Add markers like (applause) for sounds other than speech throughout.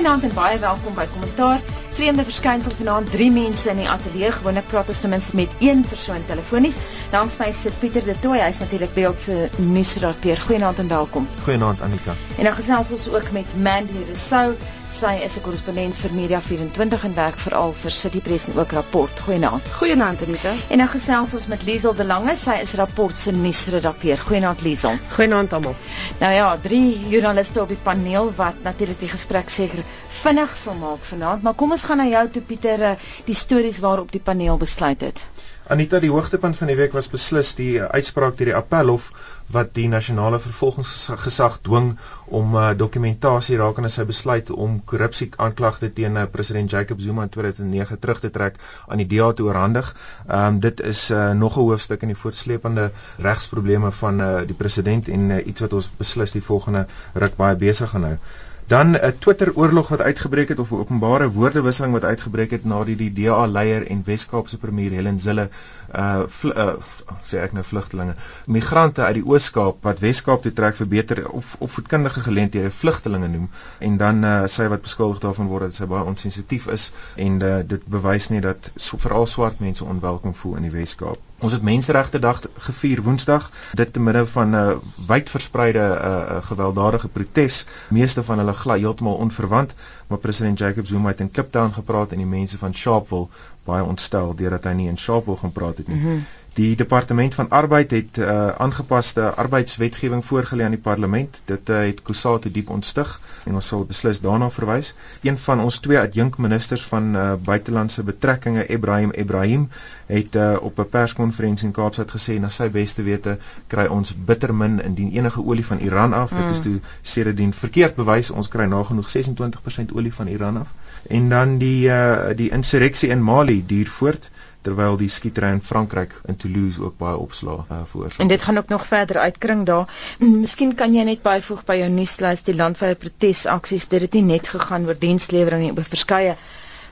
Goeienaand en baie welkom by Kommentaar. Vreemde verskynsel vanaand, drie mense in die ateljee. Gewoonlik praat ons ten minste met een persoon telefonies. Langs my sit Pieter De Tooy, hy's natuurlik beeld se nuusredakteur. Goeienaand en welkom. Goeienaand Anita. En dan gesels ons ook met Mandy Rousseau. Sy is 'n korrespondent vir Media 24 en werk veral vir City Press en ook Rapport. Goeienaand. Goeienaand Anita. En dan gesels ons met Liesel De Lange. Sy is Rapport se nuusredakteur. Goeienaand Liesel. Goeienaand almal. Nou ja, drie joernaliste op die paneel wat natuurlik die gesprek seker vinnig sal maak vanaand, maar kom ons gaan na jou toe Pieter, eh, die stories waarop die paneel besluit het. Anita, die hoogtepunt van die week was beslis die uitspraak deur die Appelhof wat die nasionale vervolgingsgesag dwing om uh, dokumentasie rakende sy besluit om korrupsie aanklagte teen uh, president Jacob Zuma in 2009 terug te trek aan die DA te oorhandig. Ehm um, dit is uh, nog 'n hoofstuk in die voortsleepende regsprobleme van uh, die president en uh, iets wat ons beslis die volgende ruk baie besig gaan hou. Dan 'n Twitter oorlog wat uitgebreek het of 'n openbare woordewisseling wat uitgebreek het nadat die DA leier en Wes-Kaapse premier Helen Zille uh, uh sê ek nou vlugtelinge, migrante uit die Oos-Kaap wat Wes-Kaap toe trek vir beter of opvoedkundige geleenthede vlugtelinge noem en dan uh, sy wat beskuldig daarvan word dat sy baie onsensitief is en uh, dit bewys nie dat so, veral swart mense onwelkom voel in die Wes-Kaap. Ons het Menseregte Dag gevier Woensdag, dit te midde van 'n uh, wyd verspreide uh, gewelddadige protes, meeste van hulle glad heeltemal onverwant, maar president Jacob Zuma het in Kliptown gepraat en die mense van Sharpeville baie ontstel deurdat hy nie in Sharpeville gaan praat het nie. Mm -hmm. Die departement van arbeid het uh, aangepaste arbeidswetgewing voorgelê aan die parlement. Dit uh, het Kusatu diep ontstig en ons sal beslis daarna verwys. Een van ons twee adjunkministers van uh, buitelandse betrekkinge, Ibrahim Ibrahim, het uh, op 'n perskonferensie in Kaapstad gesê na sy beste wete kry ons bitter min indien enige olie van Iran af. Mm. Dit is mm. toe sedertdien verkeerd bewys. Ons kry nagenoeg 26% olie van Iran af. En dan die uh, die insurreksie in Mali duur voort terwyl die skietery in Frankryk in Toulouse ook baie opslae uh, veroorsaak. En dit gaan ook nog verder uitkring daar. Miskien kan jy net byvoeg by jou nuuslys die landwyse protesaksies. Dit het nie net gegaan oor dienslewering nie, oor verskeie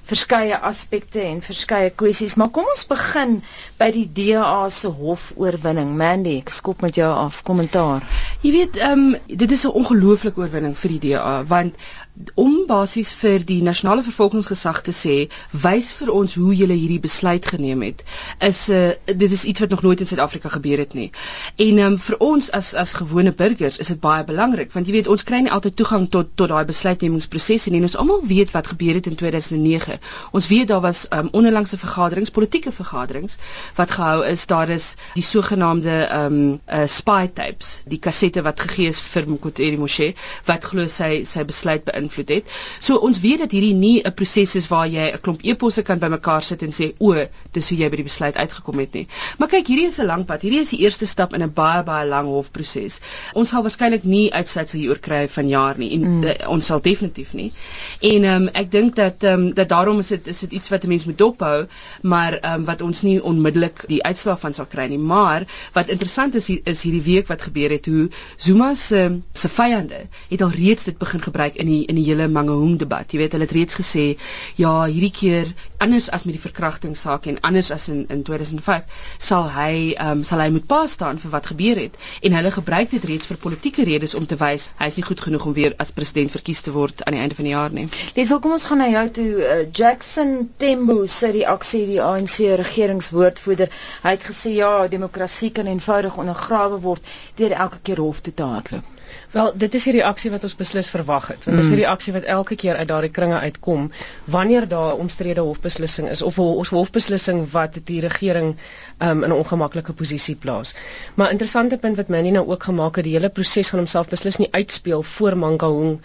verskeie aspekte en verskeie kwessies, maar kom ons begin by die DA se hofoorwinning. Mandy, ek skop met jou af kommentaar. Jy weet, ehm um, dit is 'n ongelooflike oorwinning vir die DA want om basies vir die nasionale vervolgingsgesag te sê wys vir ons hoe julle hierdie besluit geneem het is 'n uh, eh, dit is iets wat nog nooit in Suid-Afrika gebeur het nie. En um, vir ons as as gewone burgers is dit baie belangrik want jy weet ons kry nie altyd toegang tot tot daai besluitnemingsprosesse nie ons almal weet wat gebeur het in 2009. Ons weet daar was um, onderlangse vergaderings, politieke vergaderings wat gehou is. Daar is die sogenaamde ehm um, uh, spy tapes, die kassette wat gegee is vir Mokoteri Moshe wat glo sy sy besluit beïnvloed invloed het. So ons weet dat hierdie nie 'n proses is waar jy 'n klomp eposse kan bymekaar sit en sê o, dis hoe jy by die besluit uitgekom het nie. Maar kyk, hierdie is 'n lang pad. Hierdie is die eerste stap in 'n baie baie lang hofproses. Ons sal waarskynlik nie uitsluitsel hieroor kry van jaar nie en mm. uh, ons sal definitief nie. En ehm um, ek dink dat ehm um, dat daarom is dit is dit iets wat 'n mens moet dophou, maar ehm um, wat ons nie onmiddellik die uitslag van sal kry nie. Maar wat interessant is hier, is hierdie week wat gebeur het hoe Zuma se se vyande het al reeds dit begin gebruik in die in die hele Mangaung debat. Jy weet, hulle het reeds gesê ja, hierdie keer anders as met die verkrachtingssaak en anders as in in 2005 sal hy ehm um, sal hy moet pa staan vir wat gebeur het en hulle gebruik dit reeds vir politieke redes om te wys hy is nie goed genoeg om weer as president verkies te word aan die einde van die jaar nie. Lesel, kom ons gaan na jou toe. Uh, Jackson Tembo sê die aksie die ANC regeringswoordvoerder. Hy het gesê ja, demokrasie kan eenvoudig ondergrawe word deur elke keer hof toe te hardloop. Wel, dit is die reaksie wat ons beslis verwag het. Want mm. dis die reaksie wat elke keer uit daardie kringe uitkom wanneer daar 'n omstrede hofbeslissing is of 'n hofbeslissing wat die regering um, in 'n ongemaklike posisie plaas. Maar interessante punt wat Manny nou ook gemaak het, die hele proses gaan homself beslis nie uitspeel voor Mangaung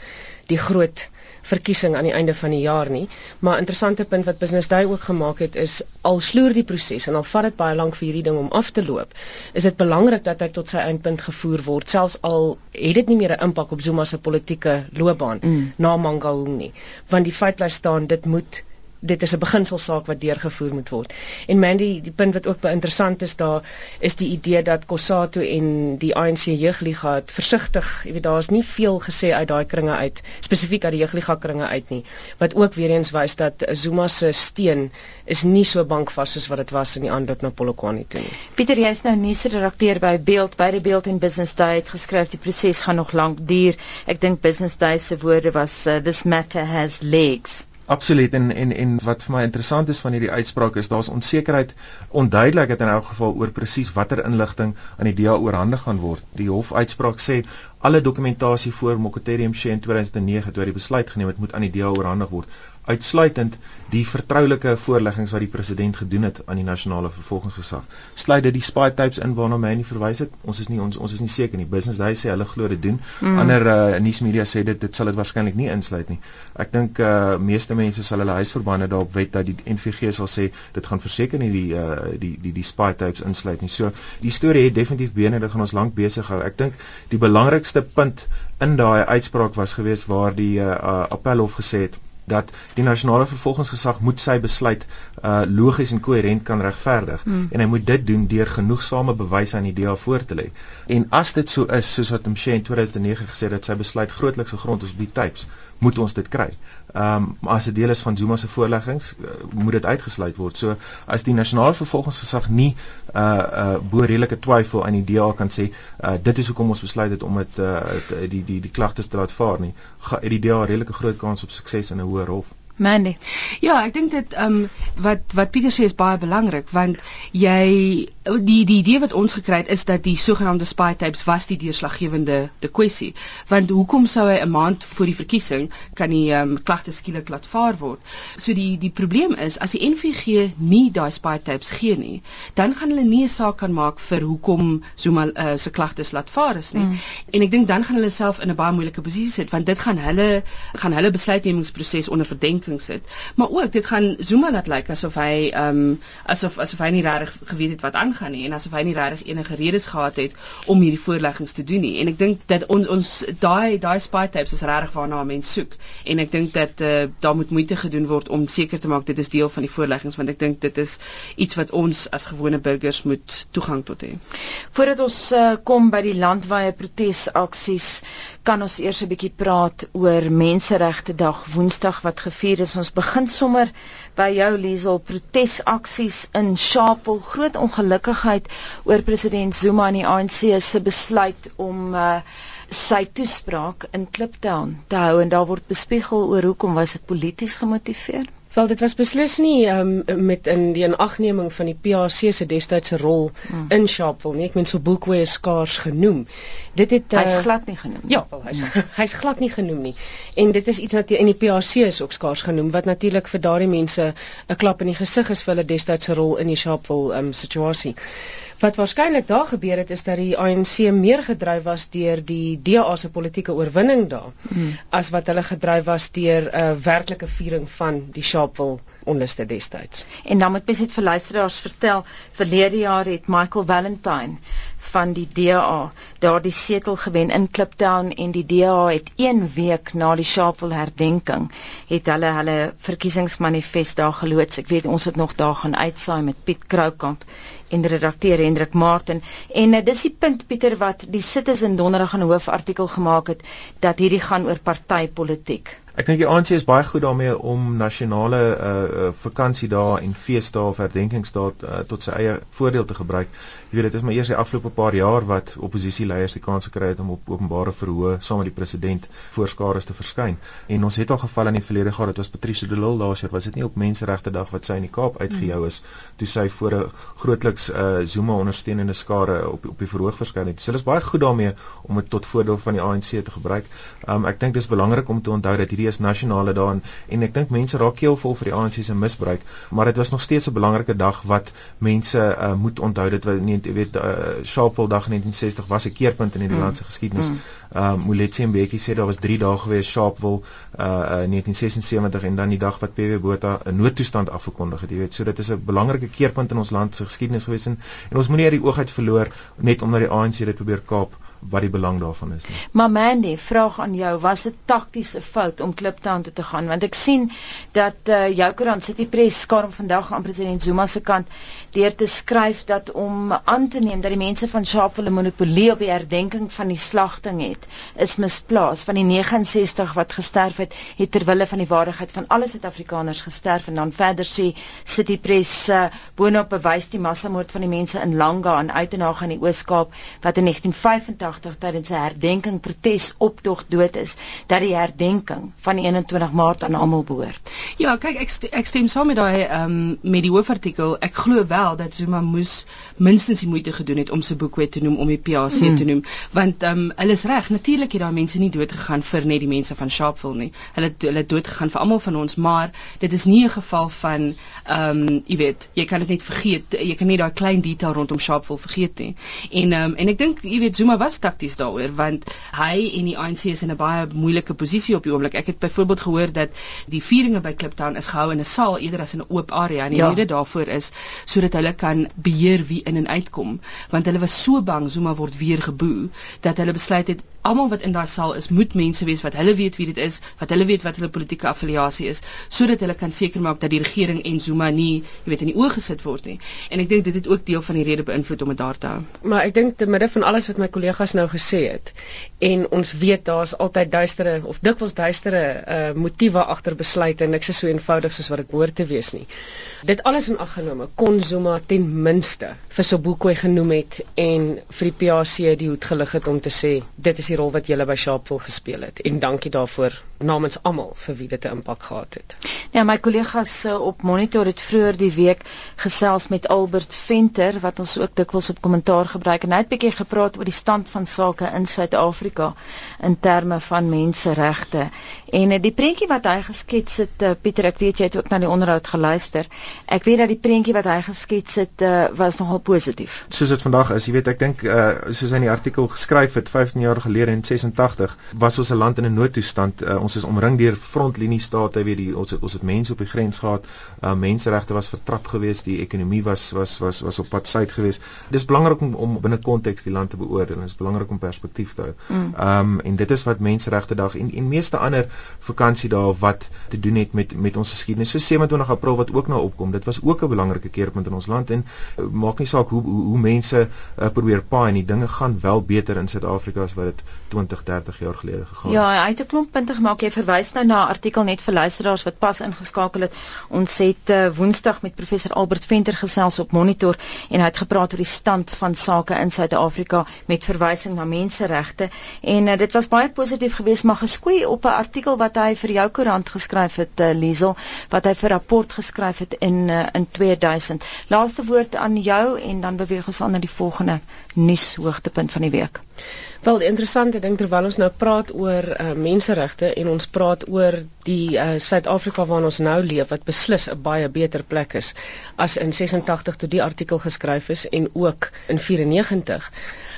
die groot verkiesing aan die einde van die jaar nie. Maar interessante punt wat Business Day ook gemaak het is al sloer die proses en al vat dit baie lank vir hierdie ding om af te loop, is dit belangrik dat hy tot sy eindpunt gevoer word, selfs al het dit nie meer 'n impak op Zuma se politieke loopbaan mm. na Mangaung nie. Want die feit bly staan, dit moet dit is 'n beginselsaak wat deurgevoer moet word. En Mandy, die punt wat ook baie interessant is daar is die idee dat Kosato en die ANC jeugliga het versigtig, jy weet daar's nie veel gesê uit daai kringe uit, spesifiek uit die jeugliga kringe uit nie, wat ook weer eens wys dat Zuma se steen is nie so bankvas soos wat dit was in die aanloop na Polokwane toe nie. Pieter, jy is nou nuusredakteur by Beeld, by die Beeld en Business Day het geskryf die proses gaan nog lank duur. Ek dink Business Day se woorde was uh, this matter has legs. Absoluut en en en wat vir my interessant is van hierdie uitspraak is daar's onsekerheid, onduidelikheid in elk geval oor presies watter inligting aan die DA oorhandig gaan word. Die hof uitspraak sê alle dokumentasie voor Mokoteri MC in 2009 toe hy die besluit geneem het moet aan die DA oorhandig word uitsluitend die vertroulike voorleggings wat die president gedoen het aan die nasionale vervolgingsgesag. Sluit dit die spy tapes in waarna nie verwys het. Ons is nie ons ons is nie seker nie. Business Day sê hulle glo dit doen. Mm. Ander uh, nuusmedia sê dit dit sal dit waarskynlik nie insluit nie. Ek dink uh meeste mense sal hulle huisverbande daarop wet dat die NVG sal sê dit gaan verseker nie die uh die die die spy tapes insluit nie. So die storie het definitief bene, dit gaan ons lank besig hou. Ek dink die belangrikste punt in daai uitspraak was geweest waar die uh appelhof gesê het dat die nasionale vervolgingsgesag moet sy besluit uh logies en koherent kan regverdig hmm. en hy moet dit doen deur genoegsame bewyse aan die DA voor te lê. En as dit so is soos wat Mshe in 2009 gesê het dat sy besluit grootliks gegrond is op die tapes, moet ons dit kry. Ehm um, as dit deel is van Zuma se voorleggings, uh, moet dit uitgesluit word. So as die nasionale vervolgingsgesag nie uh uh bo redelike twyfel aan die DA kan sê, uh dit is hoekom ons besluit het om dit uh die die die klagtes te laat vaar nie, het die DA redelike groot kans op sukses in 'n hoër hof. Mandy. Ja, ek dink dit ehm um, wat wat Pieter sê is baie belangrik want jy die die idee wat ons gekry het is dat die sogenaamde spy tapes was die deurslaggewende de kwessie. Want hoekom sou hy 'n maand voor die verkiesing kan die ehm um, klagte skielik laat vaar word? So die die probleem is as die NVG nie daai spy tapes gee nie, dan gaan hulle nie 'n saak kan maak vir hoekom Zuma uh, se klagtes laat vaar is nie. Mm. En ek dink dan gaan hulle self in 'n baie moeilike posisie sit want dit gaan hulle gaan hulle besluitnemingsproses onder verdenking bedenking sit. Maar ook dit gaan Zuma laat lyk asof hy ehm um, asof asof hy nie regtig geweet het wat aangaan nie en asof hy nie regtig enige redes gehad het om hierdie voorleggings te doen nie. En ek dink dat on, ons daai daai spy tapes is regtig waarna mense soek en ek dink dat uh, daar moet moeite gedoen word om seker te maak dit is deel van die voorleggings want ek dink dit is iets wat ons as gewone burgers moet toegang tot hê. Voordat ons uh, kom by die landwyse protesaksies kan ons eers 'n bietjie praat oor Menseregte Dag Woensdag wat gevier is. Ons begin sommer by jou Liesel protesaksies in Sharpeville. Groot ongelukkigheid oor president Zuma en die ANC se besluit om uh, sy toespraak in Kliptown te hou en daar word bespiegel oor hoekom was dit polities gemotiveer? Wel dit was beslis nie um, met in die inagneming van die PAC se destydse rol hmm. in Sharpeville nie. Ek meen so Boekwe is skaars genoem. Dit het hy's uh, glad nie genoem. Ja, wel hy's hmm. (laughs) hy's glad nie genoem nie. En dit is iets wat in die PAC is ook skaars genoem wat natuurlik vir daardie mense 'n klap in die gesig is vir hulle destydse rol in die Sharpeville um, situasie. Wat waarskynlik daar gebeur het is dat die ANC meer gedryf was deur die DA se politieke oorwinning daar hmm. as wat hulle gedryf was deur 'n uh, werklike viering van die Sharpeville onluste destyds. En dan moet mens net vir luisteraars vertel, verlede jaar het Michael Valentine van die DA daar die setel gewen in Kliptown en die DA het 1 week na die Sharpeville herdenking het hulle hulle verkiesingsmanifest daar geloods. Ek weet ons het nog daar gaan uitsaai met Piet Kroukamp en redakteur Hendrik Martin en uh, dis die punt Pieter wat die Citizen donderdag 'n hoofartikel gemaak het dat hierdie gaan oor partytetiek. Ek dink die ANC is baie goed daarmee om nasionale uh, uh vakansiedae en feesdae of herdenkingsdae uh, tot sy eie voordeel te gebruik. Jy weet dit is maar eers die afgelope paar jaar wat oppositieleiers die kans gekry het om op openbare verhoë saam met die president voor skares te verskyn. En ons het al geval in die verlede gehad, dit was Patricia de Lille laas jaar, was dit nie op Menseregte Dag wat sy in die Kaap uitgejou is toe sy voor 'n grootliks uh Zuma ondersteunende skare op op die verhoog verskyn het. So hulle is baie goed daarmee om dit tot voordeel van die ANC te gebruik. Um ek dink dis belangrik om te onthou dat hierdie is nasionale dae en ek dink mense raak keelvol vir die ANC se misbruik, maar dit was nog steeds 'n belangrike dag wat mense uh moet onthou dit wat nie jy weet uh, Sharpeville dag 1960 was 'n keerpunt in die mm. land se geskiedenis. Mm. Um, Moletsi en Bekkie sê daar was 3 dae gewees Sharpeville uh, uh 1976 en dan die dag wat PW Botha 'n noodtoestand afgekondig het, jy weet. So dit is 'n belangrike keerpunt in ons land se geskiedenis gewees en, en ons moenie uit die oog uit verloor net omdat die ANC dit probeer kaap wat die belang daarvan is nie. Maar Mandy, vraag aan jou, was dit taktiese fout om Kliptown toe te gaan? Want ek sien dat uh, jou koerant City Press skaam vandag aan president Zuma se kant deur te skryf dat om aan te neem dat die mense van Sharpeville monopolie op die herdenking van die slagting het, is misplaas. Van die 69 wat gesterf het, het ter wille van die waardigheid van alle Suid-Afrikaners gesterf en dan verder sê City Press uh, boonop bewys die massamoord van die mense in Langa en Uitenhage in die Oos-Kaap wat in 1985 tydens 'n herdenking protes optog dood is, dat die herdenking van 21 Maart aan almal behoort. Ja, kyk ek st ek stem saam met daai ehm um, met die hoofartikel. Ek glo wel dat Zuma moes minstens die moeite gedoen het om sy boekwe te noem om die PAC mm. te noem, want ehm um, hulle is reg. Natuurlik het daai mense nie dood gegaan vir net die mense van Sharpeville nie. Hulle hulle dood gegaan vir almal van ons, maar dit is nie 'n geval van ehm um, jy weet, jy kan dit net vergeet. Jy kan nie daai klein detail rondom Sharpeville vergeet nie. En ehm um, en ek dink jy weet Zuma was takties daaroor want hy en die ANC is in 'n baie moeilike posisie op die oomblik. Ek het byvoorbeeld gehoor dat die vieringe by Kliptown is gehou in 'n saal eerder as in 'n oop area en die ja. rede daarvoor is sodat hulle kan beheer wie in en uitkom want hulle was so bang Zuma word weer geboe dat hulle besluit het almal wat in daai saal is moet mense wees wat hulle weet wie dit is wat hulle weet wat hulle politieke affiliasie is sodat hulle kan seker maak dat die regering en Zuma nie jy weet in die oë gesit word nie en ek dink dit het ook deel van die rede beïnvloed om dit daar te hou maar ek dink te midde van alles wat my kollegas nou gesê het en ons weet daar's altyd duistere of dikwels duistere uh, motiewe agter besluite niks is so eenvoudig soos wat dit behoort te wees nie. Dit alles in ag genome kon Zuma ten minste vir Sobukwe genoem het en vir die PAC die hoed gelig het om te sê dit is die rol wat julle by Sharpeville gespeel het en dankie daarvoor namens almal vir wie dit 'n impak gehad het. Ja, my kollegas uh, op Monitor het vroeër die week gesels met Albert Venter wat ons ook dikwels op kommentaar gebruik en hy het bietjie gepraat oor die stand van sake in Suid-Afrika in terme van menseregte. En uh, die prentjie wat hy geskets het, uh, Pieter, ek weet jy het ook na die onderhoud geluister. Ek weet dat die prentjie wat hy geskets het uh, was nogal positief. Soos dit vandag is, jy weet, ek dink uh, soos hy in die artikel geskryf het 15 jaar gelede in 86 was ons 'n land in 'n noodtoestand. Uh, ons is omring deur frontlinie-state, weet jy, ons het ons het mense op die grens gehad. Uh, menseregte was vertrap geweest, die ekonomie was was was was op pad suid geweest. Dis belangrik om, om binne konteks die land te beoordeel. Dit is belangrik om perspektief te hou. Mm. Ehm mm. um, en dit is wat Menseregte Dag en en meeste ander vakansiedae wat te doen het met met ons geskiedenis. So 27 April wat ook nou opkom, dit was ook 'n belangrike keerpunt in ons land en uh, maak nie saak hoe hoe, hoe mense uh, probeer paai en die dinge gaan wel beter in Suid-Afrika as wat dit 20, 30 jaar gelede gegaan het. Ja, hy het 'n klomp punte gemaak. Jy verwys nou na 'n artikel net vir luisteraars wat pas ingeskakel het. Ons het uh, Woensdag met professor Albert Venter gesels op Monitor en hy het gepraat oor die stand van sake in Suid-Afrika met verwysing na menseregte en uh, dit was baie positief geweest maar geskoei op 'n artikel wat hy vir jou koerant geskryf het uh, Liesel wat hy vir rapport geskryf het in uh, in 2000. Laaste woord aan jou en dan beweeg ons aan na die volgende nuus hoogtepunt van die week. Wel interessant, ek dink terwyl ons nou praat oor uh, menseregte en ons praat oor die uh, Suid-Afrika waarin ons nou leef wat beslis 'n baie beter plek is as in 86 toe die artikel geskryf is en ook in 94.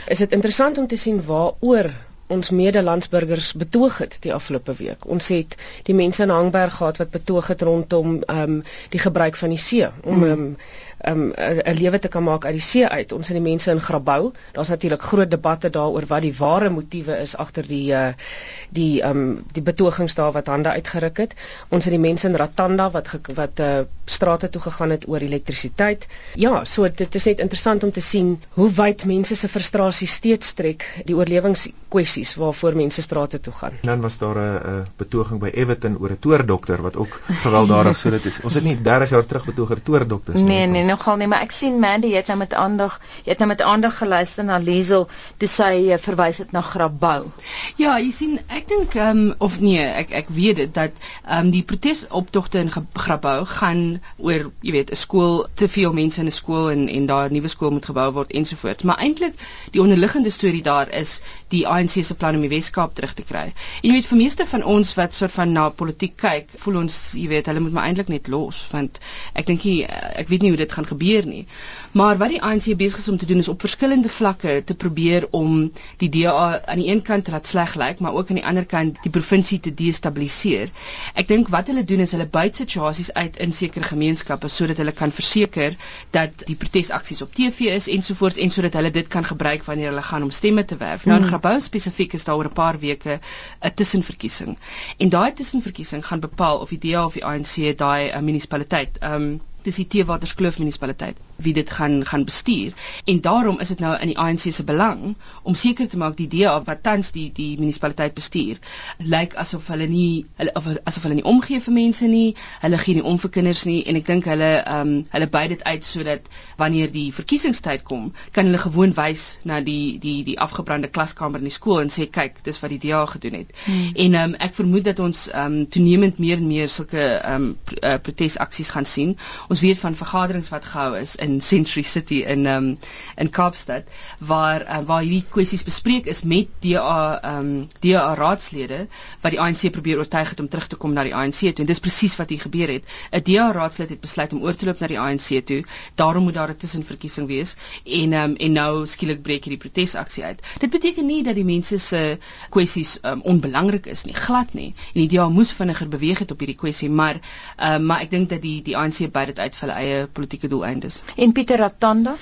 Is dit interessant om te sien waaroor ons medelandsburgers betoog het die afgelope week. Ons het die mense in Hangberg gehad wat betoog het rondom ehm um, die gebruik van die see om hmm. ehm um, um, 'n lewe te kan maak uit die see uit. Ons het die mense in Grabouw. Daar's natuurlik groot debatte daaroor wat die ware motiewe is agter die uh, die um die betogings daar wat hande uitgeruk het. Ons het die mense in Ratanda wat ge, wat uh, strate toe gegaan het oor elektrisiteit. Ja, so dit is net interessant om te sien hoe wyd mense se frustrasie steeds strek die oorlewingskwessies waarvoor mense strate toe gaan. Dan was daar 'n betoging by Everton oor 'n toordokter wat ook gewelddadig so dit is. Ons het nie 30 jaar terug betoog oor toordokters nie. Nee, nee, nogal nie, maar ek sien Mandy het nou met aandag, jy het nou met aandag geluister na Liesel toe sy uh, verwys het na Grabouw. Ja, jy sien, ek dink ehm um, of nee, ek ek weet dit dat ehm um, die protesoptogte in Grabouw gaan oor, jy weet, 'n skool, te veel mense in 'n skool en en daar 'n nuwe skool moet gebou word ensovoorts. Maar eintlik die onderliggende storie daar is die ANC se plan om die Weskaap terug te kry. En jy weet vir meeste van ons wat soort van na politiek kyk, voel ons, jy weet, hulle moet maar eintlik net los want ek dink ek weet nie hoe dit gaan gaan gebeur nie. Maar wat die ANC besig is om te doen is op verskillende vlakke te probeer om die DA aan die een kant laat sleg lyk, maar ook aan die ander kant die provinsie te destabiliseer. Ek dink wat hulle doen is hulle buit situasies uit in sekere gemeenskappe sodat hulle kan verseker dat die protesaksies op TV is ensovoorts en sodat hulle dit kan gebruik wanneer hulle gaan om stemme te werf. Nou in hmm. Grabouw spesifiek is daar oor 'n paar weke 'n tussenverkiesing. En daai tussenverkiesing gaan bepaal of die DA of die ANC daai uh, munisipaliteit ehm um, dis die Teewaterskloof munisipaliteit wie dit gaan gaan bestuur. En daarom is dit nou in die ANC se belang om seker te maak die DA wat tans die die munisipaliteit bestuur lyk asof hulle nie hulle of asof hulle nie omgee vir mense nie hulle gee nie om vir kinders nie en ek dink hulle ehm um, hulle by dit uit sodat wanneer die verkiesingstyd kom kan hulle gewoon wys na die die die afgebrande klaskamer in die skool en sê kyk dis wat die DA gedoen het. Hmm. en ehm um, ek vermoed dat ons ehm um, toenemend meer en meer sulke ehm um, pr uh, protesaksies gaan sien. Ons weet van vergaderings wat gehou is in Century City in um in Kaapstad waar uh, waar hierdie kwessies bespreek is met DA um DA raadslede wat die ANC probeer oortuig het om terug te kom na die ANC toe en dis presies wat hier gebeur het. 'n DA raadslid het besluit om oor te loop na die ANC toe. Daarom moet daar 'n tussenverkiesing wees en um en nou skielik breek hierdie protesaksie uit. Dit beteken nie dat die mense se kwessies um onbelangrik is nie, glad nie. En die DA moes vinniger beweeg het op hierdie kwessie, maar um maar ek dink dat die die ANC by dit uit vir hulle eie politieke doeleindes. En Pieter Ratanda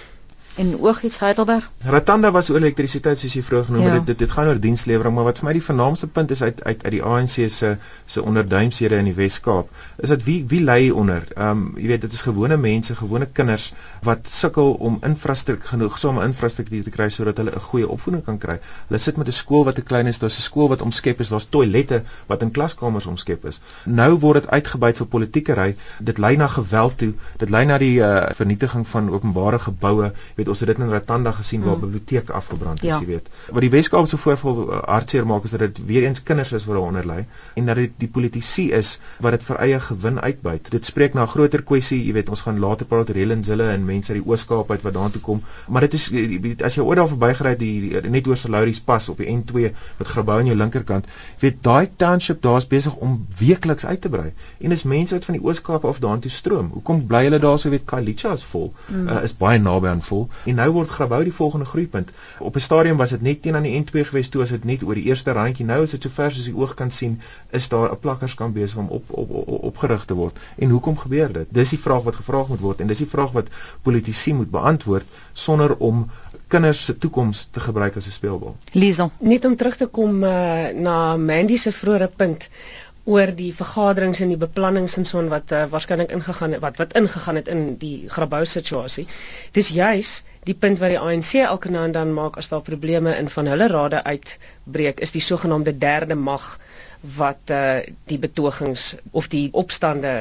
en Oogies Heidelberg. Ratanda was oor elektrisiteit soos jy vroeër genoem het. Ja. Dit dit gaan oor dienslewering, maar wat vir my die vernaamste punt is uit uit uit die ANC se se onderduimsede in die Wes-Kaap, is dat wie wie lê onder? Ehm um, jy weet dit is gewone mense, gewone kinders wat sukkel om infrastruktuur genoegsame infrastruktuur te kry sodat hulle 'n goeie opvoeding kan kry. Hulle sit met 'n skool wat te klein is, daar's 'n skool wat omskep is, daar's toilette wat in klaskamers omskep is. Nou word dit uitgebuit vir politiekery. Dit lei na geweld toe. Dit lei na die uh, vernietiging van openbare geboue weet ons het dit in Ratanda gesien waar 'n mm. biblioteek afgebrand is, ja. jy weet. Wat die Weskaapse voorval uh, hartseer maak is dat dit weer eens kinders is wat daaronder lê en dat dit die politici is wat dit vir eie gewin uitbuit. Dit spreek na 'n groter kwessie, jy weet, ons gaan later praat oor Helensille en mense uit die Ooskaap uit wat daartoe kom, maar dit is as jy ooit daar verbygery die, die net oor Salauris pas op die N2 wat Grabouw aan jou linkerkant, weet daai township daar's besig om weekliks uit te brei en dis mense uit van die Ooskaap af daartoe stroom. Hoekom bly hulle daar so weet Kalicha is vol, mm. uh, is baie naby aan vol en nou word Grabouw die volgende groeipunt. Op 'n stadium was dit net teen aan die N2 gewees, toe as dit net oor die eerste randjie. Nou is dit sover soos die oog kan sien, is daar 'n plakkerskamp besig om op op, op opgerig te word. En hoekom gebeur dit? Dis die vraag wat gevra moet word en dis die vraag wat politici moet beantwoord sonder om kinders se toekoms te gebruik as 'n speelbal. Liesel, net om terug te kom uh, na Mandy se vroeëre punt oor die vergaderings en die beplannings en so en wat uh, waarskynlik ingegaan het wat wat ingegaan het in die Grabouw situasie. Dis juis die punt wat die ANC elke nou en dan maak as daar probleme in van hulle rade uitbreek is die sogenaamde derde mag wat uh, die betogings of die opstande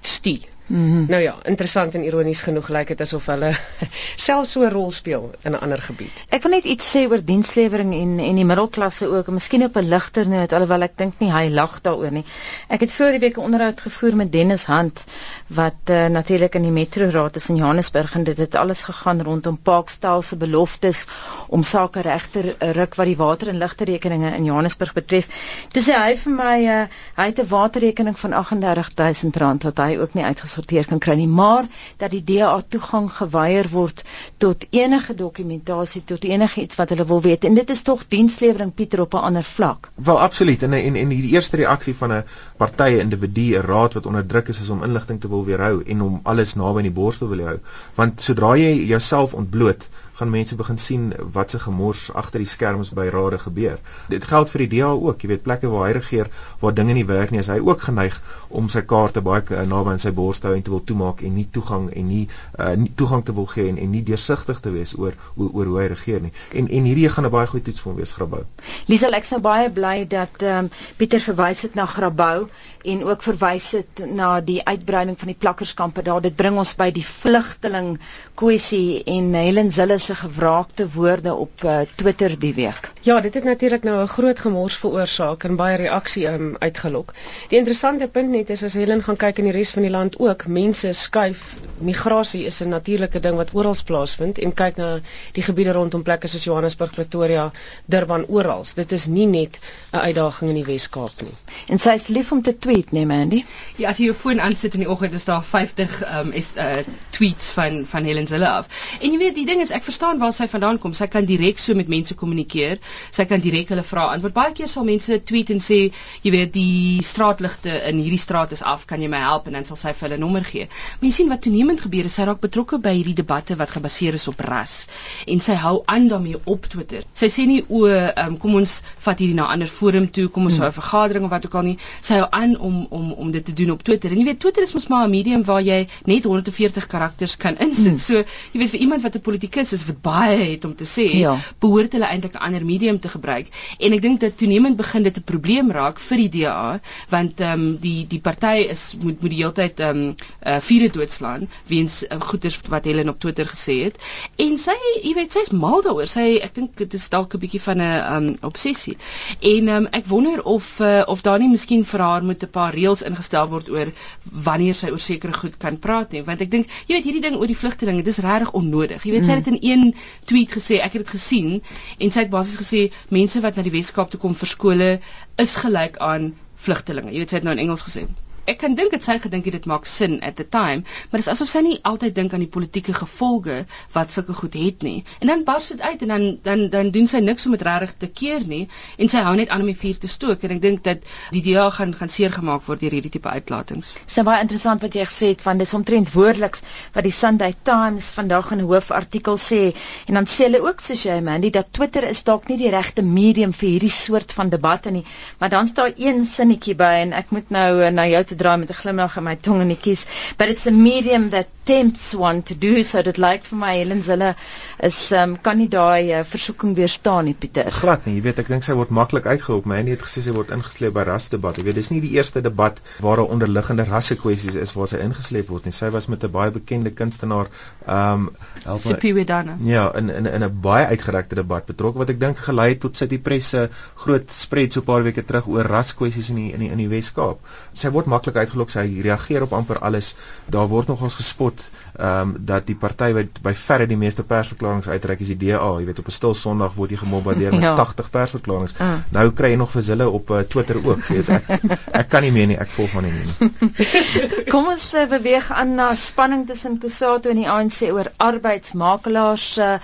stuur. Mm -hmm. Nou ja, interessant en ironies genoeg lyk dit asof hulle (laughs) self so 'n rol speel in 'n ander gebied. Ek wil net iets sê oor dienslewering en en die middelklasse ook, miskien op 'n ligter noot alhoewel ek dink nie hy lag daaroor nie. Ek het voor die week 'n onderhoud gevoer met Dennis Hand wat uh, natuurlik in die Metro Raad is in Johannesburg en dit het alles gegaan rondom Parkstyle se beloftes om sake regter ruk wat die water en ligte rekeninge in Johannesburg betref. Toe sê hy vir my uh, hy het 'n waterrekening van R38000 wat hy ook nie uitgesorteer gesorteer kan kry nie, maar dat die DA toegang geweier word tot enige dokumentasie, tot enige iets wat hulle wil weet. En dit is tog dienslewering Pieter op 'n ander vlak. Wel absoluut. En en en die eerste reaksie van 'n party, 'n individu, 'n raad wat onder druk is is om inligting te wil weerhou en om alles naby in die borstel wil hou. Want sodra jy jouself ontbloot, gaan mense begin sien wat se gemors agter die skerms by rade gebeur. Dit geld vir die DA ook, jy weet plekke waar hy regeer waar dinge nie werk nie, is hy ook geneig om sy kaarte baie uh, naby aan sy bors te hou en te wil toemaak en nie toegang en nie, uh, nie toegang te wil gee en, en nie deursigtig te wees oor oor, oor hoe hy regeer nie. En en hierdie gaan 'n baie goeie toets vir hom wees Grabouw. Liesel ek sou baie bly dat ehm um, Pieter verwys het na Grabouw en ook verwys het na die uitbreiding van die plakkerskampe daar. Dit bring ons by die vlugteling kwessie en Helen Zille se gewraakte woorde op uh, Twitter die week. Ja, dit het natuurlik nou 'n groot gemors veroorsaak en baie reaksie um, uitgelok. Die interessante punt net is as Helen gaan kyk in die res van die land ook, mense skuif. Migrasie is 'n natuurlike ding wat oral plaasvind en kyk na die gebiede rondom plekke soos Johannesburg, Pretoria, Durban oral. Dit is nie net 'n uitdaging in die Wes-Kaap nie. En sy is lief om te tweet, nee Mandy. Ja, as jy jou foon aansit in die oggend is daar 50 ehm um, is uh tweets van van Helen Zille af. En jy weet, die ding is ek verstaan waar sy vandaan kom. Sy kan direk so met mense kommunikeer sy kan direk hulle vra antwoord. Baie keer sal mense tweet en sê, jy weet, die straatligte in hierdie straat is af, kan jy my help en dan sal sy vir hulle nommer gee. Maar jy sien wat toenemend gebeur is sy raak betrokke by hierdie debatte wat gebaseer is op ras en sy hou aan daarmee op Twitter. Sy sê nie o, um, kom ons vat hierdie na 'n ander forum toe, kom ons hou 'n vergadering of wat ook al nie. Sy hou aan om om om dit te doen op Twitter. En jy weet Twitter is mos maar 'n medium waar jy net 140 karakters kan insit. Hmm. So, jy weet vir iemand wat 'n politikus is wat baie het om te sê, ja. behoort hulle eintlik 'n ander medium te gebruik. En ek dink dat toenemend begin dit 'n probleem raak vir die DA want ehm um, die die party is moet moet die hele tyd ehm um, uh, vure doodslaan weens uh, goeters wat Helen op Twitter gesê het. En sy, jy weet, sy's mal daaroor. Sy ek dink dit is dalk 'n bietjie van 'n ehm um, obsessie. En ehm um, ek wonder of uh, of daar nie miskien vir haar moet 'n paar reëls ingestel word oor wanneer sy oor sekere goed kan praat nie, want ek dink jy weet hierdie ding oor die vlugtelinge, dis regtig onnodig. Jy weet sy het dit in een tweet gesê, ek het dit gesien en sy het basies gesê mense wat na die Weskaap toe kom vir skole is gelyk aan vlugtelinge. Jy weet sy het nou in Engels gesê ek kan dink dit sy gedink het dit maak sin at the time, maar dit is asof sy nie altyd dink aan die politieke gevolge wat sulke goed het nie. En dan bars dit uit en dan dan dan doen sy niks om dit regtig te keer nie en sy hou net aan om die vuur te stook en ek dink dat die DA gaan gaan seer gemaak word deur hierdie tipe uitlatings. Dis so, baie interessant wat jy gesê het van dis omtrent woordeliks wat die Sunday Times vandag in 'n hoofartikel sê en dan sê hulle ook soos jy Mandy dat Twitter is dalk nie die regte medium vir hierdie soort van debatte nie, maar dan staan een sinnetjie by en ek moet nou uh, na jou te draai met 'n glimlag in my tong en die kies. But it's a medium that tempts one to do so dit lyk vir my Helen Zille is um, kan nie daai uh, versoeking weerstaan nie Pieter. Glad nie jy weet ek dink sy word maklik uitgehelp my het gesê sy word ingesleep by rasdebat. Jy weet dis nie die eerste debat waar 'n onderliggende rasse kwessies is waar sy ingesleep word nie. Sy was met 'n baie bekende kunstenaar um Sipiwedana ja in in in 'n baie uitgerekte debat betrokke wat ek dink gelei het tot sy die presse groot spread so 'n paar weke terug oor raskwessies in die in die in die Wes-Kaap. Sy word maklik uitgelok sy reageer op amper alles. Daar word nog ons ehm um, dat die party wat by verre die meeste persverklaringe uitreik is die DA jy weet op 'n stil Sondag word jy gemobbardeer met (laughs) ja. 80 persverklaringe uh. nou kry jy nog vir hulle op uh, Twitter ook weet ek ek kan nie meer nie ek volg maar nie nie (laughs) kom ons uh, beweeg aan na spanning tussen Kusato en die ANC oor arbeidsmakelaars uh,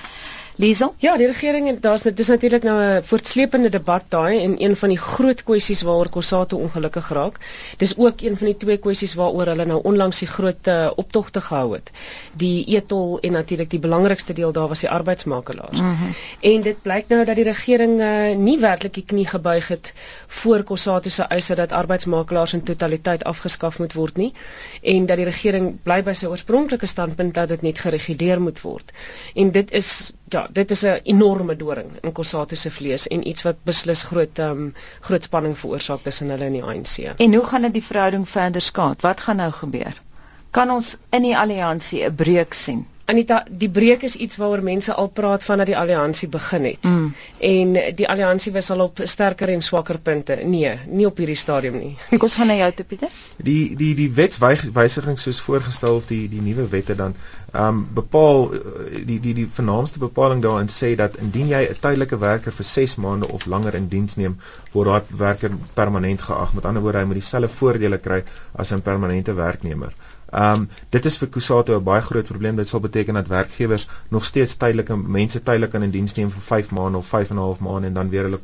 Liesel? Ja, die regering en daar's dit is natuurlik nou 'n voortsleepende debat daai en een van die groot kwessies waaroor Kosato ongelukkig raak. Dis ook een van die twee kwessies waaroor hulle nou onlangs die groot uh, optogte gehou het. Die etol en natuurlik die belangrikste deel daar was die arbeidsmakelaars. Mm -hmm. En dit blyk nou dat die regering uh, nie werklik die knie gebuig het voor Kosato se eise dat arbeidsmakelaars in totaliteit afgeskaf moet word nie en dat die regering bly by sy oorspronklike standpunt dat dit net gereguleer moet word. En dit is ja, dit is 'n enorme doring in Kosato se vlees en iets wat beslis groot um, groot spanning veroorsaak tussen hulle en die ANC. En hoe gaan dit die verhouding verder skaad? Wat gaan nou gebeur? Kan ons in die alliansie 'n breuk sien? Anita, die breek is iets waaroor mense al praat vandat die alliansie begin het. Mm. En die alliansie was al op sterker en swakker punte. Nee, nie op hierdie stadium nie. Kom ons gaan na jou toe Pieter. Die die die wetswysigings soos voorgestel of die die nuwe wette dan ehm um, bepaal eh, die die die vernaamste bepaling daarin sê dat indien jy 'n tydelike werker vir 6 maande of langer in diens neem, word daardie werker permanent geag. Met ander woorde, hy moet dieselfde voordele kry as 'n permanente werknemer. Ehm um, dit is vir Kusato 'n baie groot probleem. Dit sal beteken dat werkgewers nog steeds tydelike mense tydelik in diens neem vir 5 maande of 5 en 'n half maande en dan weer hulle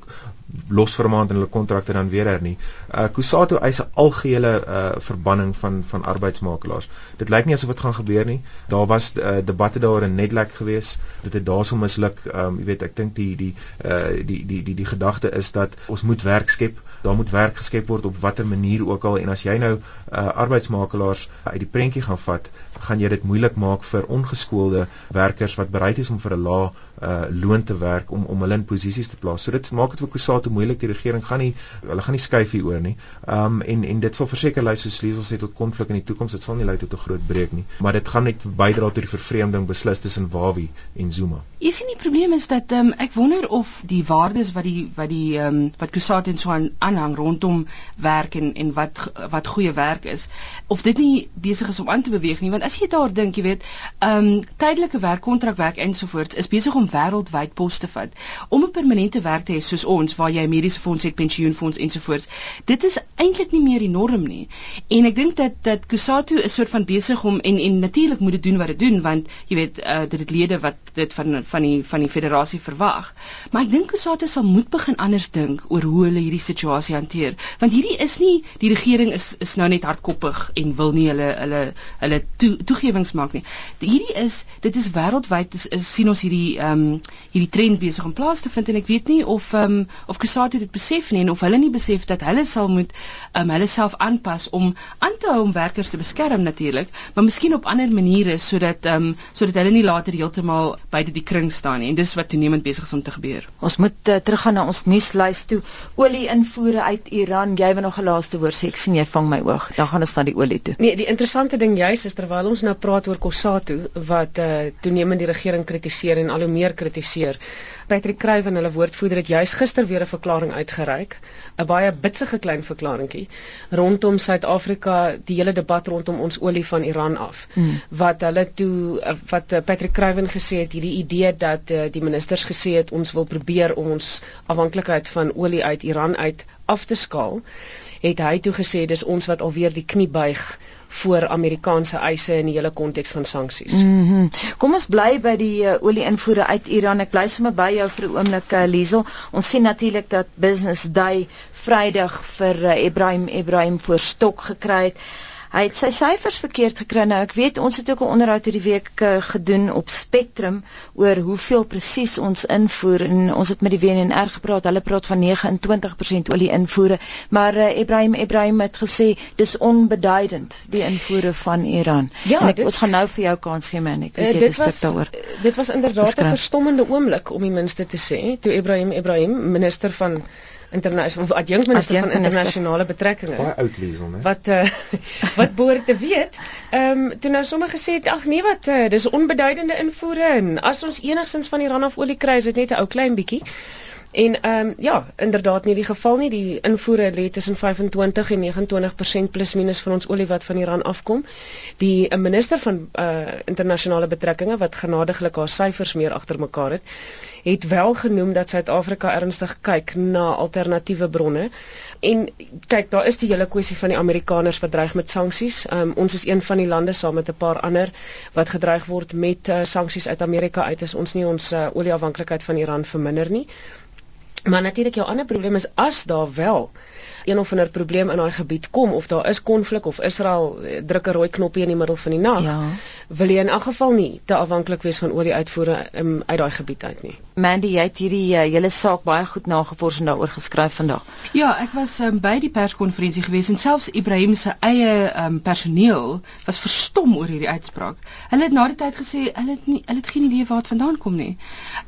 los vir 'n maand en hulle kontrakte dan weer hernie. Uh Kusato eis 'n algehele uh verbanning van van arbeidsmakelaars. Dit lyk nie asof dit gaan gebeur nie. Daar was uh, debatte daaroor in Netlek gewees. Dit het daarso misluk. Ehm um, jy weet, ek dink die die uh die die die die, die gedagte is dat ons moet werk skep daar moet werk geskep word op watter manier ook al. En as jy nou uh, arbeidsmakelaars uit die prentjie gaan vat, gaan jy dit moeilik maak vir ongeskoolde werkers wat bereid is om vir 'n lae uh loon te werk om om hulle in posisies te plaas. So dit maak dit vir Kusatu moeilik. Die regering gaan nie hulle gaan nie skuif hieroor nie. Um en en dit sal verseker lei soos Liesel sê tot konflik in die toekoms. Dit sal nie lei tot 'n groot breek nie, maar dit gaan net bydra tot die vervreemding beslis tussen Wawi en Zuma. Jy sien die probleem is dat um, ek wonder of die waardes wat die wat die um, wat Kusatu en so aan aanhang rondom werk en en wat wat goeie werk is of dit nie besig is om aan te beweeg nie want as jy daar dink jy weet ehm um, tydelike werk kontrakwerk ensovoorts is besig om wêreldwyd pos te vat om 'n permanente werk te hê soos ons waar jy mediese fonds het pensioenfonds ensovoorts dit is eintlik nie meer die norm nie. En ek dink dat dat Kusatu is soort van besig om en en natuurlik moet dit doen wat dit doen want jy weet uh, dit het lede wat dit van van die van die federasie verwag. Maar ek dink Kusatu sal moet begin anders dink oor hoe hulle hierdie situasie hanteer. Want hierdie is nie die regering is is nou net hardkoppig en wil nie hulle hulle hulle toe, toegewings maak nie. Hierdie is dit is wêreldwyd is, is sien ons hierdie ehm um, hierdie trend besig om plaas te vind en ek weet nie of ehm um, of Kusatu dit besef nie en of hulle nie besef dat hulle sal moet ehm um, hulle self aanpas om aan te hou om werkers te beskerm natuurlik, maar miskien op ander maniere sodat ehm um, sodat hulle nie later heeltemal buite die kring staan nie en dis wat toenemend besig is om te gebeur. Ons moet uh, teruggaan na ons nuuslys toe. Olie invoere uit Iran. Jy het nog 'n laaste woord sê. Ek sien jy vang my oog. Dan gaan ons na die olie toe. Nee, die interessante ding juis is terwyl ons nou praat oor Kossatu wat uh, toenemend die regering kritiseer en al hoe meer kritiseer. Patrick Kruiven, hulle woordvoerder het juis gister weer 'n verklaring uitgereik, 'n baie bitsige klein verklaringkie rondom Suid-Afrika, die hele debat rondom ons olie van Iran af. Hmm. Wat hulle toe eh, wat eh, Patrick Kruiven gesê het, hierdie idee dat uh, die ministers gesê het ons wil probeer om ons afhanklikheid van olie uit Iran uit af te skaal het hy toe gesê dis ons wat alweer die knie buig voor Amerikaanse eise in die hele konteks van sanksies. Mm -hmm. Kom ons bly by die uh, olie-invoere uit Iran. Ek bly sommer by jou vir 'n oomblik, uh, Liesel. Ons sien natuurlik dat Business Day Vrydag vir uh, Ibrahim Ibrahim voor stok gekry het. Hy het sy syfers verkeerd gekry. Nou ek weet ons het ook 'n onderhoud hierdie week uh, gedoen op Spectrum oor hoeveel presies ons invoer en ons het met die WNR gepraat. Hulle praat van 29% olie invoere, maar uh, Ibrahim Ibrahim het gesê dis onbeduidend die invoere van Iran. Ja, en ek, dit, ons gaan nou vir jou kans gee man. Ek weet uh, jy het 'n stuk daaroor. Dit was inderdaad 'n verstommende oomblik om die minste te sê toe Ibrahim Ibrahim minister van internasionale adjunkt minister van internasionale betrekkinge. Baie oud liesel, né? Wat uh, (laughs) wat behoort te weet. Ehm um, toe nou sommige gesê het ag nee wat uh, dis onbeduidende invoere en as ons enigsins van Iran af olie kry is dit net 'n ou klein bietjie. En ehm um, ja, inderdaad nie die geval nie. Die invoere lê tussen 25 en 29% plus minus van ons olie wat van Iran afkom. Die uh, minister van uh internasionale betrekkinge wat genadiglik haar syfers meer agter mekaar het, het wel genoem dat Suid-Afrika ernstig kyk na alternatiewe bronne. En kyk, daar is die hele kwessie van die Amerikaners wat dreig met sanksies. Um, ons is een van die lande saam met 'n paar ander wat gedreig word met uh, sanksies uit Amerika uit as ons nie ons uh, olieafhanklikheid van Iran verminder nie. Maar natuurlik jou ander probleem is as daar wel een of ander probleem in daai gebied kom of daar is konflik of Israel eh, druk 'n rooi knoppie in die middel van die nag, ja. wil jy in elk geval nie te afhanklik wees van olie uitvoere um, uit daai gebied uit nie. Mandy, jy het hierdie uh, hele saak baie goed nagevors en daaroor geskryf vandag. Ja, ek was um, by die perskonferensie gewees en selfs Ibrahim se eie um, personeel was verstom oor hierdie uitspraak. Hulle het na die tyd gesê hulle het nie hulle het geen idee waar dit vandaan kom nie.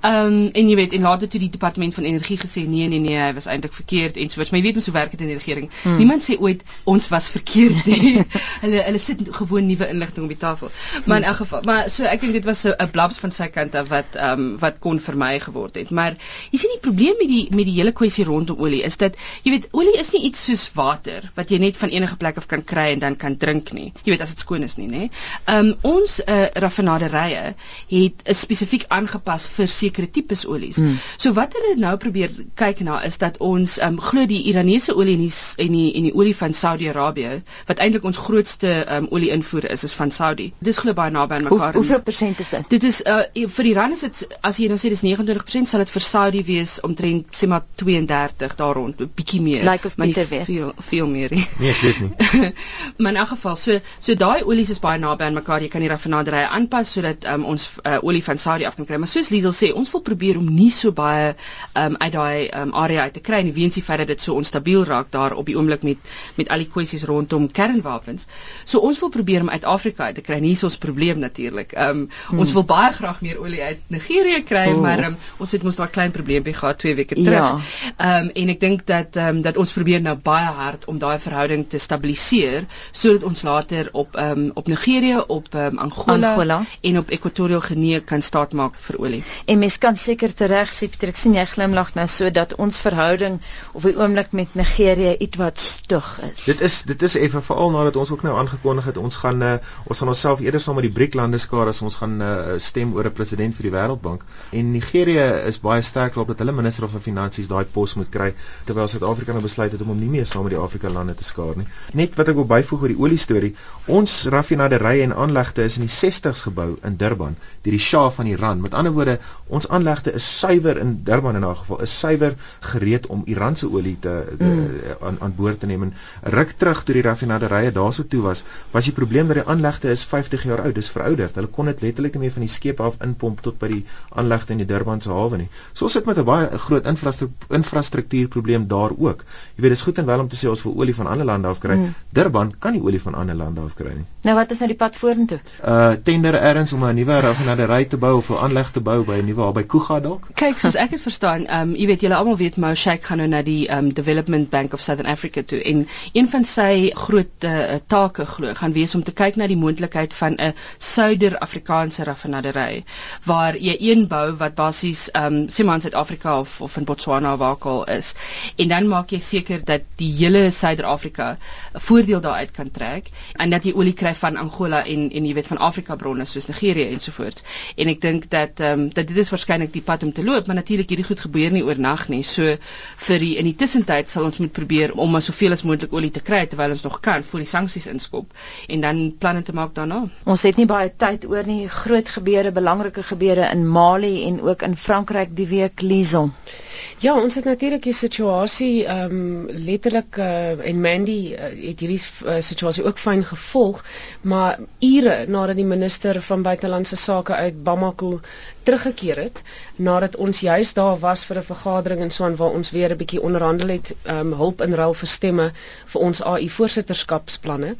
Ehm um, en jy weet en later toe die departement van energie gesê nee nee nee, hy was eintlik verkeerd en so voort. Maar jy weet mos hoe werk dit in die regering. Hmm. Niemand sê ooit ons was verkeerd nie. (laughs) hulle hulle sit gewoon nuwe inligting op die tafel. Maar in elk geval, maar so ek dink dit was 'n blabs van sy kant af wat ehm um, wat kon vermy geword het. Maar jy sien die probleem met die met die hele kwessie rondom olie is dat jy weet olie is nie iets soos water wat jy net van enige plek af kan kry en dan kan drink nie. Jy weet as dit skoon is nie, nê. Ehm um, ons uh, raffinaderye het spesifiek aangepas vir sekere tipes olies. Hmm. So wat hulle nou probeer kyk na is dat ons ehm um, glo die Iranese olie en die en die en die olie van Saudi-Arabië wat eintlik ons grootste um, olie invoer is is van Saudi. Dis glo baie naby aan mekaar. Hoe, hoeveel persent is dit? Dit is uh, vir Iran is dit as jy nou sê dis 25% sal dit vir Saudi wees omtrent sê maar 32 daar rond, 'n bietjie meer. Lyk of beter weer. Veel veel meer. Nie. Nee, ek weet nie. (laughs) maar in elk geval, so so daai olies is baie naby aan mekaar. Jy kan die raffinaderye aanpas sodat um, ons uh, olie van Saudi af kan kry. Maar soos Liesel sê, ons wil probeer om nie so baie um, uit daai um, area uit te kry en weens die feit dat dit so onstabiel raak daar op die oomblik met met al die kwessies rondom kernwapens. So ons wil probeer om uit Afrika uit te kry. Hier is ons probleem natuurlik. Um, hmm. Ons wil baie graag meer olie uit Nigerië kry, oh. maar um, ons het mos daai klein probleempie gehad 2 weke terug. Ja. Ehm um, en ek dink dat ehm um, dat ons probeer nou baie hard om daai verhouding te stabiliseer sodat ons later op ehm um, op Nigerië, op ehm um, Angola, Angola en op Ekwatoriaal Genee kan staat maak vir olie. En mens kan seker tereg sê Pieter, ek sien jy glimlag nou sodat ons verhouding op die oomblik met Nigerië ietwat stug is. Dit is dit is effe veral nadat ons ook nou aangekondig het ons gaan uh, ons gaan onsself eerder saam met die BRIC lande skaar as ons gaan uh, stem oor 'n president vir die Wêreldbank. En Nigerië is baie sterk op dat hulle minister van finansies daai pos moet kry terwyl Suid-Afrika nou besluit het om hom nie meer saam met die Afrika lande te skaar nie. Net wat ek wil byvoeg oor die olie storie, ons raffinaderye en aanlegte is in die 60s gebou in Durban deur die Shah van Iran. Met ander woorde, ons aanlegte is suiwer in Durban in 'n geval, is suiwer gereed om Iran se olie te, te mm. Aan aan boord te neem en ruk terug toe die raffinaderye daarso toe was, was die probleem dat die aanlegte is 50 jaar oud, dis verouderd. Hulle kon dit letterlik nie meer van die skepe af inpomp tot by die aanlegte in die Durbanse hawe nie. So ons sit met 'n baie groot infrastruktuur infrastruktuurprobleem daar ook. Jy weet dis goed en wel om te sê ons wil olie van ander lande af kry. Mm. Durban kan nie olie van ander lande af kry nie. Nou wat is nou die pad vorentoe? Uh tender erns om 'n nuwe raffinaderry te bou of 'n aanleg te bou by 'n nuwe by Kuga dalk. Kyk, soos ek dit verstaan, ehm um, jy weet julle almal weet Mo Sheikh gaan nou na die ehm um, Development Bank of Southern Africa toe en een van sy groot uh, take glo gaan wees om te kyk na die moontlikheid van 'n Suider-Afrikaanse raffinaderry waar jy een bou wat basies um, sê maar in Suid-Afrika of of in Botswana waar ook al is. En dan maak jy seker dat die hele Suider-Afrika 'n voordeel daaruit kan trek en dat jy olie kry van Angola en en jy weet van Afrika bronne soos Nigerië ensovoorts. En ek dink dat um, dat dit is waarskynlik die pad om te loop, maar natuurlik hierdie goed gebeur nie oornag nie. So vir die in die tussentyd sal ons moet probeer om maar soveel as moontlik olie te kry terwyl ons nog kan voor die sanksies inskop en dan planne te maak daarna. Ons het nie baie tyd oor nie. Groot gebeure, belangrike gebeure in Mali en ook in Frankryk die week Liesel. Ja, ons het natuurlik die situasie ehm um, letterlik uh, en Mandy uh, het hierdie uh, situasie ook fyn gevolg, maar ure nadat die minister van buitelandse sake uit Bamako teruggekeer het nadat ons juis daar was vir 'n vergadering en so aan waar ons weer 'n bietjie onderhandel het um, hulp in ruil vir stemme vir ons AI voorsitterskapsplanne.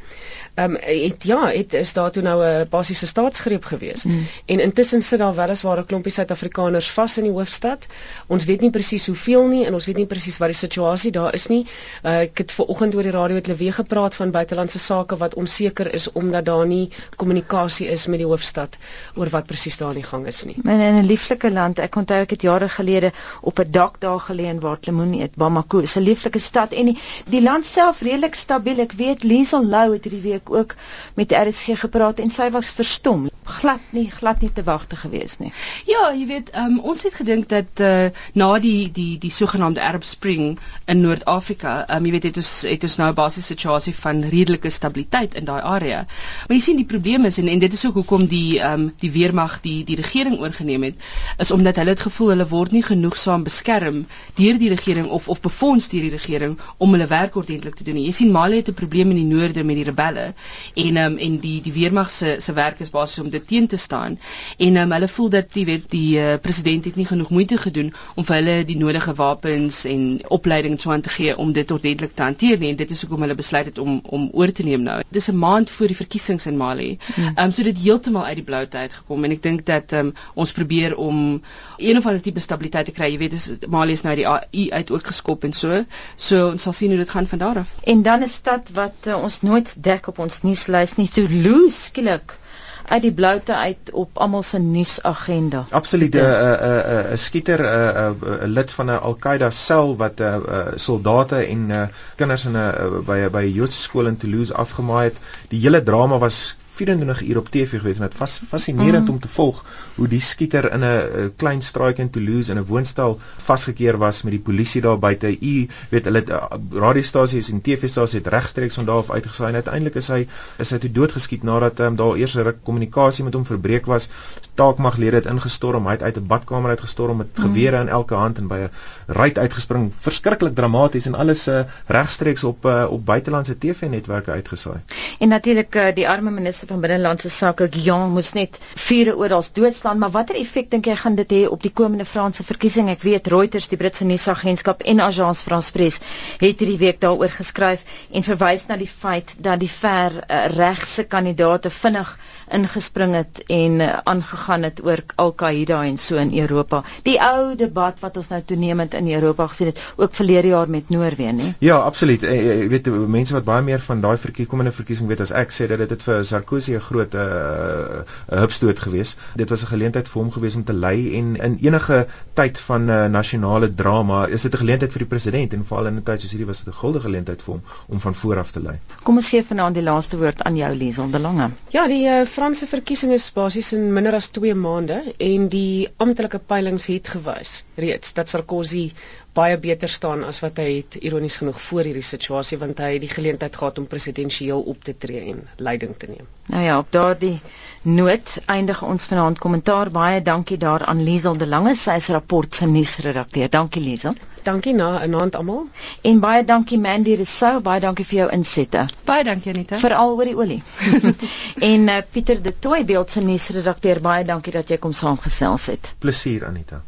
Ehm um, het ja, het is daar toe nou 'n basiese staatsgreep gewees. Mm. En intussen sit daar weliswaar 'n klompie Suid-Afrikaners vas in die hoofstad. Ons weet nie presies hoeveel nie en ons weet nie presies wat die situasie daar is nie. Uh, ek het ver oggend oor die radio met Lewe gepraat van buitelandse sake wat onseker is omdat daar nie kommunikasie is met die hoofstad oor wat presies daar aan die gang is nie. In 'n lieflike land, ek onthou ek het jare gelede op 'n dak daar geleë in waar Lemoen eet, Bamako. Is 'n lieflike stad en die, die land self redelik stabiel. Ek weet Liesel Lou het hierdie week ook met RSG gepraat en sy was verstom. Glad nie, glad nie te wagte gewees nie. Ja, jy weet, um, ons het gedink dat uh, na die die die sogenaamde Arab Spring in Noord-Afrika, um, jy weet het ons het ons nou 'n basiese situasie van redelike stabiliteit in daai area. Maar jy sien die probleem is en en dit is ook hoekom die um, die weermag die die regering oorgeneem het is omdat hulle het gevoel hulle word nie genoegsaam beskerm deur die regering of of befonds deur die regering om hulle werk ordentlik te doen nie. Jy sien Mali het 'n probleem in die noorde met die rebelle en um, en die die weermag se se werk is basies om dit teen te staan en um, hulle voel dat jy weet die uh, president het nie genoeg moeite gedoen om vir hulle die nodige wapens en opleiding so aan te gee om dit ordentlik te hanteer nie en dit is hoekom hulle besluit het om om oor te neem nou. Dis 'n maand voor die verkiesings in Mali. Ehm um, so dit heeltemal uit die blou uit gekom en ek dink dat um, ons probeer om een of ander tipe stabiliteit te kry. Jy weet, dis Mali is nou die AI uit ook geskop en so. So ons sal sien hoe dit gaan van daar af. En dan 'n stad wat uh, ons nooit dek op ons nuuslys nie, Toulouse skielik uit die bloute uit op almal se nuusagenda. Absoluut 'n 'n 'n skieter 'n 'n lid van 'n Al-Qaeda sel wat 'n uh, uh, soldate en uh, kinders in 'n uh, by 'n by 'n Joodse skool in Toulouse afgemaai het. Die hele drama was 24 uur op TV gewees en dit was fascinerend mm. om te volg hoe die skieter in 'n klein straatjie in Toulouse in 'n woonstel vasgekeer was met die polisie daar buite. U weet hulle uh, radiostasies en TV-stasies het regstreeks van daar af uitgesaai en uiteindelik is hy is hy toe doodgeskiet nadat um, daar eers 'n ruk kommunikasie met hom verbreek was. Taakmaglede het ingestorm, hy het uit 'n badkamer uitgestorm met mm. gewere in elke hand en by 'n ruit uitgespring. Verskriklik dramaties en alles uh, regstreeks op uh, op buitelandse TV-netwerke uitgesaai. En natuurlik uh, die arme minister minister van binnelandse sake Guillaume moes net vure oral doodslaan, maar watter effek dink jy gaan dit hê op die komende Franse verkiesing? Ek weet Reuters, die Britse nuusagentskap en Agence France-Presse het hierdie week daaroor geskryf en verwys na die feit dat die ver uh, regse kandidaate vinnig ingespring het en uh, aangegaan het oor Al-Qaeda en so in Europa. Die ou debat wat ons nou toenemend in Europa gesien het, ook verlede jaar met Noorwe, né? Ja, absoluut. Ek eh, eh, weet mense wat baie meer van daai verkieskomende verkiesing weet as ek sê dat dit vir Sarkozy 'n groot 'n uh, hupstoot gewees. Dit was 'n geleentheid vir hom gewees om te lei en in enige tyd van 'n uh, nasionale drama is dit 'n geleentheid vir die president en veral in 'n tyd soos hierdie was dit 'n guldige geleentheid vir hom om van voor af te lei. Kom ons gee vanaand die laaste woord aan jou Liesel de Lange. Ja, die uh, Franse verkiesing is basies in minder as 2 maande en die amptelike peilings het gewys reeds dat Sarkozy baie beter staan as wat hy het ironies genoeg voor hierdie situasie want hy het die geleentheid gehad om presidensieel op te tree en leiding te neem. Nou ja, op daardie noot eindig ons vanaand kommentaar. Baie dankie daaraan Liesel de Lange, sy is rapport se nuusredakteur. Dankie Liesel. Dankie na 'n aand almal. En baie dankie Mandy Resou, baie dankie vir jou insette. Baie dankie Anita. Veral oor die olie. (laughs) en uh, Pieter de Tooy beeld se nuusredakteur, baie dankie dat jy kom saamgesels het. Plesier Anita.